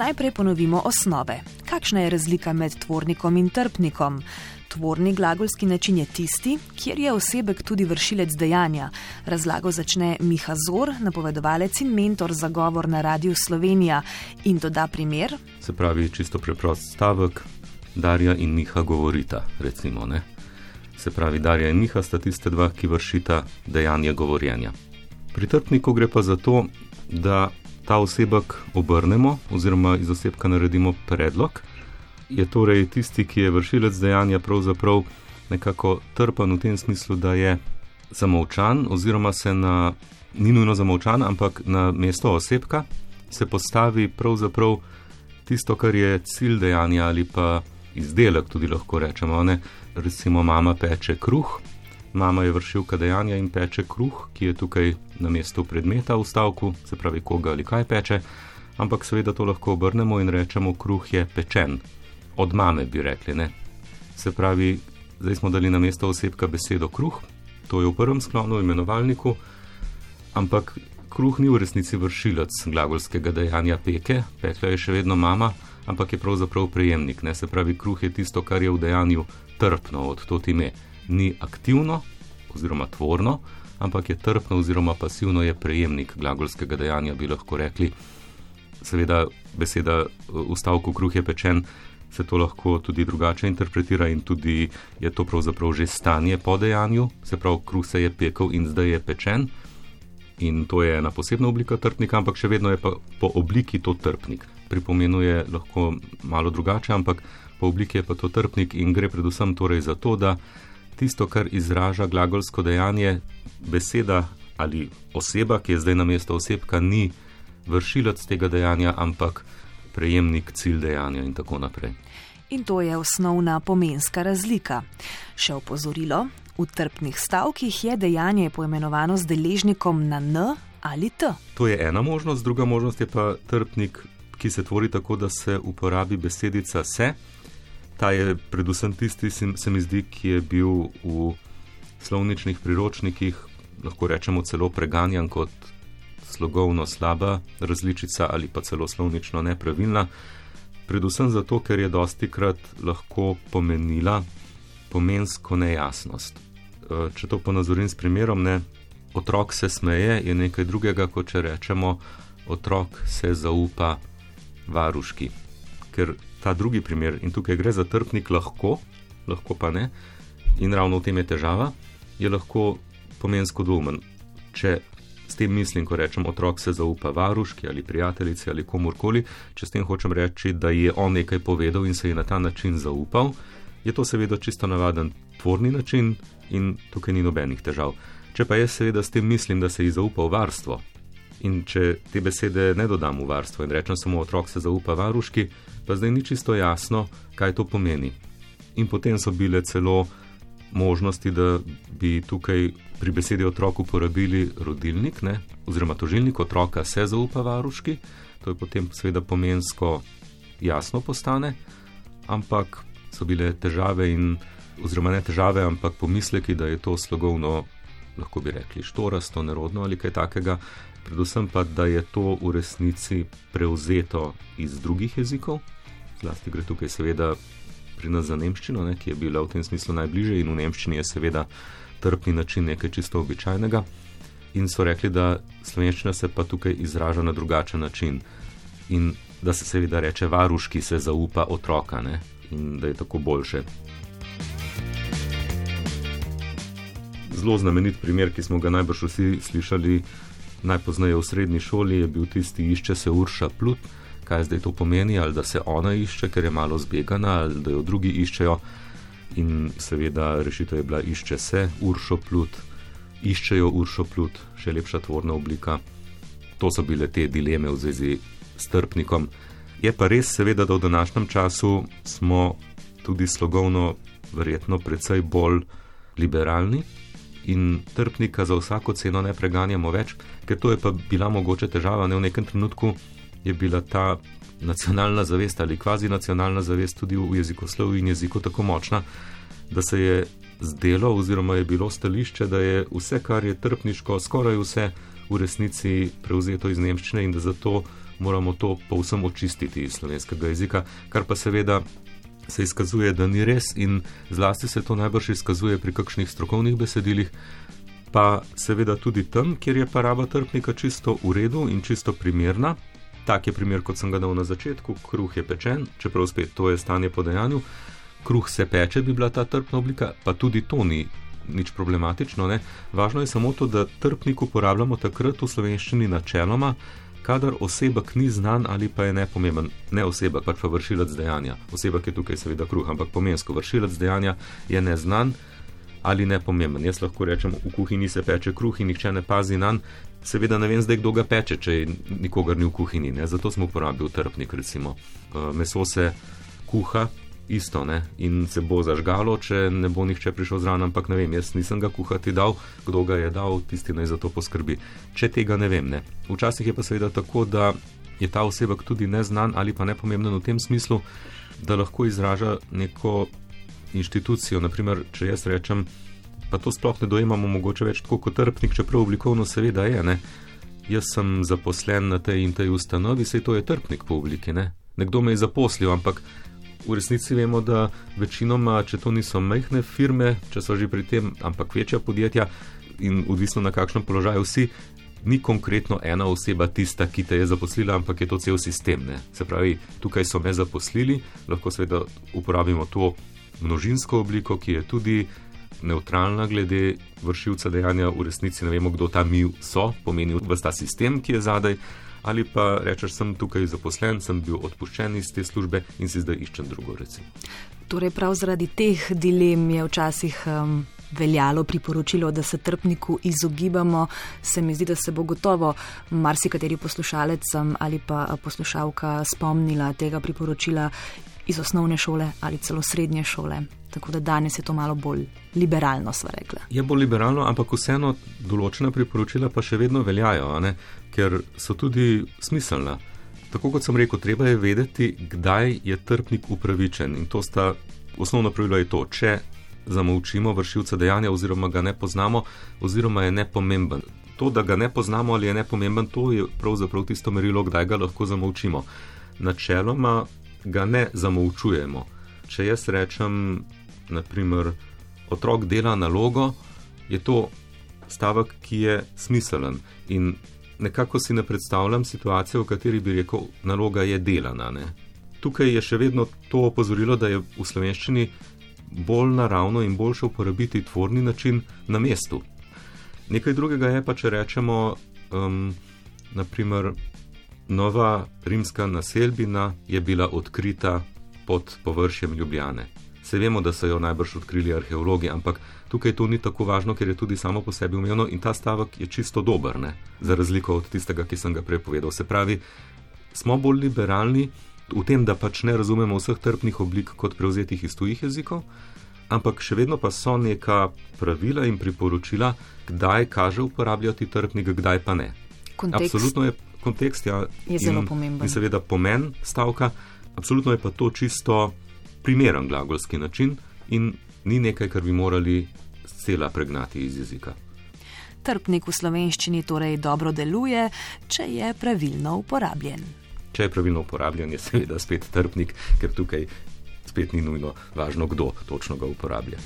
Najprej ponovimo osnove. Kakšna je razlika med tvornikom in trpnikom? Tvorni glagolski način je tisti, kjer je osebek tudi vršilec dejanja. Razlago začne Miha Zor, napovedovalec in mentor za govor na Radiu Slovenija in doda primer. Se pravi, čisto preprost stavek, Darja in Miha govorita, recimo. Ne? Se pravi, Darja in Miha sta tiste dva, ki vršita dejanje govorjenja. Pri trpniku gre pa za to, da ta osebek obrnemo oziroma iz osebka naredimo predlog je torej tisti, ki je vršilec dejanja, pravzaprav nekako trpen v tem smislu, da je zamovčan, oziroma se na, ni nujno zamovčan, ampak na mesto osebka se postavi pravzaprav tisto, kar je cilj dejanja ali pa izdelek, tudi lahko rečemo. Ne? Recimo, mama peče kruh, mama je vršilka dejanja in peče kruh, ki je tukaj na mestu predmeta v stavku, se pravi, koga ali kaj peče. Ampak seveda to lahko obrnemo in rečemo, kruh je pečen od mame, bi rekli. Ne? Se pravi, zdaj smo dali na mesto osebka besedo kruh, to je v prvem sklonu, imenovalniku, ampak kruh ni v resnici vršilec glagolskega dejanja peke, pekla je še vedno mama, ampak je pravzaprav prejemnik. Ne? Se pravi, kruh je tisto, kar je v dejanju trpno, od to ime. Ni aktivno oziroma tvorno, ampak je trpno oziroma pasivno je prejemnik glagolskega dejanja, bi lahko rekli. Seveda, beseda v stavku kruh je pečen se to lahko tudi drugače interpretira in tudi je to pravzaprav že stanje po dejanju, se pravi, kruh se je pekel in zdaj je pečen. In to je ena posebna oblika trpnika, ampak še vedno je pa po obliki to trpnik. Pri pomenu je lahko malo drugače, ampak po obliki je pa to trpnik in gre predvsem torej za to, da tisto, kar izraža glagolsko dejanje, beseda ali oseba, ki je zdaj na mesto osebka, ni vršilec tega dejanja, ampak prejemnik cilj dejanja in tako naprej. In to je osnovna pomenska razlika. Še opozorilo, v trpnih stavkih je dejanje poimenovano z deležnikom na n ali t. To je ena možnost, druga možnost je pa trpnik, ki se tvori tako, da se uporabi besedica se. Ta je predvsem tisti, se mi zdi, ki je bil v slovničnih priročnikih, lahko rečemo celo preganjan kot slogovno slaba različica ali pa celo slovnično nepravilna, predvsem zato, ker je dosti krat lahko pomenila pomensko nejasnost. E, če to ponazorim s primerom, ne, otrok se smeje, je nekaj drugega, kot če rečemo, otrok se zaupa varuški. Ker ta drugi primer, in tukaj gre za trpnik, lahko, lahko pa ne, in ravno v tem je težava, je lahko pomensko dvomen. Če S tem mislim, ko rečem, otrok se zaupa varuški ali prijateljici ali komorkoli, če s tem hočem reči, da je on nekaj povedal in se je na ta način zaupal, je to seveda čisto navaden tvorni način in tukaj ni nobenih težav. Če pa jaz seveda s tem mislim, da se je zaupal varstvo in če te besede ne dodam v varstvo in rečem samo otrok se zaupa varuški, pa zdaj ni čisto jasno, kaj to pomeni. In potem so bile celo možnosti, da bi tukaj pri besedi otrok uporabili rodilnik, ne? oziroma tožilnik otroka se zaupa varuški, to je potem seveda pomensko jasno postane, ampak so bile težave in, oziroma ne težave, ampak pomisleki, da je to slogovno, lahko bi rekli, štorasto, nerodno ali kaj takega, predvsem pa, da je to v resnici prevzeto iz drugih jezikov, zlasti gre tukaj seveda pri nas za nemščino, ne, ki je bila v tem smislu najbližje in v nemščini je seveda trpni način nekaj čisto običajnega. In so rekli, da slovenščina se pa tukaj izraža na drugačen način in da se seveda reče varuški se zaupa otroka ne, in da je tako boljše. Zelo znamenit primer, ki smo ga najbrž vsi slišali najpozneje v srednji šoli, je bil tisti išče se Urša Plut kaj zdaj to pomeni, ali da se ona išče, ker je malo zbegana, ali da jo drugi iščejo. In seveda rešitev je bila išče se, uršo plut, iščejo uršo plut, še lepša tvorna oblika. To so bile te dileme v zvezi s trpnikom. Je pa res, seveda, da v današnjem času smo tudi slogovno, verjetno, precej bolj liberalni in trpnika za vsako ceno ne preganjamo več, ker to je pa bila mogoče težava ne v nekem trenutku je bila ta nacionalna zavest ali kvazi nacionalna zavest tudi v jezikoslovu in jeziku tako močna, da se je zdelo oziroma je bilo stališče, da je vse, kar je trpniško, skoraj vse v resnici prevzeto iz nemščine in da zato moramo to povsem očistiti iz slovenskega jezika, kar pa seveda se izkazuje, da ni res in zlasti se to najbrž izkazuje pri kakšnih strokovnih besedilih, pa seveda tudi tam, kjer je paraba trpnika čisto v redu in čisto primerna. Tak je primer, kot sem ga dal na začetku, kruh je pečen, čeprav spet to je stanje po dejanju. Kruh se peče, bi bila ta trpna oblika, pa tudi to ni nič problematično. Ne? Važno je samo to, da trpnik uporabljamo takrat v slovenščini načeloma, kadar osebek ni znan ali pa je nepomemben. Ne osebek, pač pa vršilec dejanja. Osebek je tukaj seveda kruh, ampak pomensko vršilec dejanja je neznan ali nepomemben. Jaz lahko rečem, v kuhinji se peče kruh in nihče ne pazi na njega. Seveda ne vem zdaj, kdo ga peče, če nikogar ni v kuhinji. Ne? Zato smo uporabili trpnik, recimo. Eh, meso se kuha, isto ne? in se bo zažgalo, če ne bo nihče prišel zraven, ampak ne vem, jaz nisem ga kuhati dal, kdo ga je dal, tisti naj za to poskrbi. Če tega ne vem, ne. Včasih je pa seveda tako, da je ta osebek tudi neznan ali pa nepomemben v tem smislu, da lahko izraža neko inštitucijo. Naprimer, če jaz rečem, pa to sploh ne dojemamo mogoče več tako kot trpnik, čeprav oblikovno seveda je. Ne? Jaz sem zaposlen na tej in tej ustanovi, sej to je trpnik po obliki. Ne? Nekdo me je zaposlil, ampak v resnici vemo, da večinoma, če to niso majhne firme, če so že pri tem, ampak večja podjetja in odvisno na kakšnem položaju si, ni konkretno ena oseba tista, ki te je zaposlila, ampak je to cel sistem. Ne? Se pravi, tukaj so me zaposlili, lahko seveda uporabimo to množinsko obliko, ki je tudi neutralna glede vršilca dejanja, v resnici ne vemo, kdo ta mi so, pomeni vsta sistem, ki je zadaj ali pa rečeš, sem tukaj zaposlen, sem bil odpuščen iz te službe in si zdaj iščem drugo. Recimo. Torej, prav zaradi teh dilem je včasih um, veljalo priporočilo, da se trpniku izogibamo. Se mi zdi, da se bo gotovo marsikateri poslušalec ali pa poslušalka spomnila tega priporočila iz osnovne šole ali celo srednje šole. Tako da danes je to malo bolj liberalno, sva rekla. Je bolj liberalno, ampak vseeno določena priporočila pa še vedno veljajo, ker so tudi smiselna. Tako kot sem rekel, treba je vedeti, kdaj je trpnik upravičen. In to sta osnovno pravilo je to, če zamolčimo vršilca dejanja oziroma ga ne poznamo oziroma je nepomemben. To, da ga ne poznamo ali je nepomemben, to je pravzaprav tisto merilo, kdaj ga lahko zamolčimo. Načeloma ga ne zamolčujemo. Če jaz rečem, naprimer, otrok dela nalogo, je to stavek, ki je smiselen. In nekako si ne predstavljam situacijo, v kateri bi rekel, naloga je delana. Ne? Tukaj je še vedno to opozorilo, da je v slovenščini bolj naravno in boljše uporabiti tvorni način na mestu. Nekaj drugega je pa, če rečemo, um, naprimer, nova rimska naselbina je bila odkrita pod površjem Ljubljane. Se vemo, da so jo najbrž odkrili arheologi, ampak tukaj to ni tako važno, ker je tudi samo po sebi umevno in ta stavek je čisto dober, ne? za razliko od tistega, ki sem ga prej povedal. Se pravi, smo bolj liberalni v tem, da pač ne razumemo vseh trpnih oblik kot prevzetih iz tujih jezikov, ampak še vedno pa so neka pravila in priporočila, kdaj kaže uporabljati trpnik, kdaj pa ne. Kontekst. Absolutno je kontekst ja, je zelo pomemben. In seveda pomen stavka, absolutno je pa to čisto primeren glagolski način in ni nekaj, kar bi morali cela pregnati iz jezika. Trpnik v slovenščini torej dobro deluje, če je pravilno uporabljen. Če je pravilno uporabljen, je seveda spet trpnik, ker tukaj spet ni nujno važno, kdo točno ga uporablja.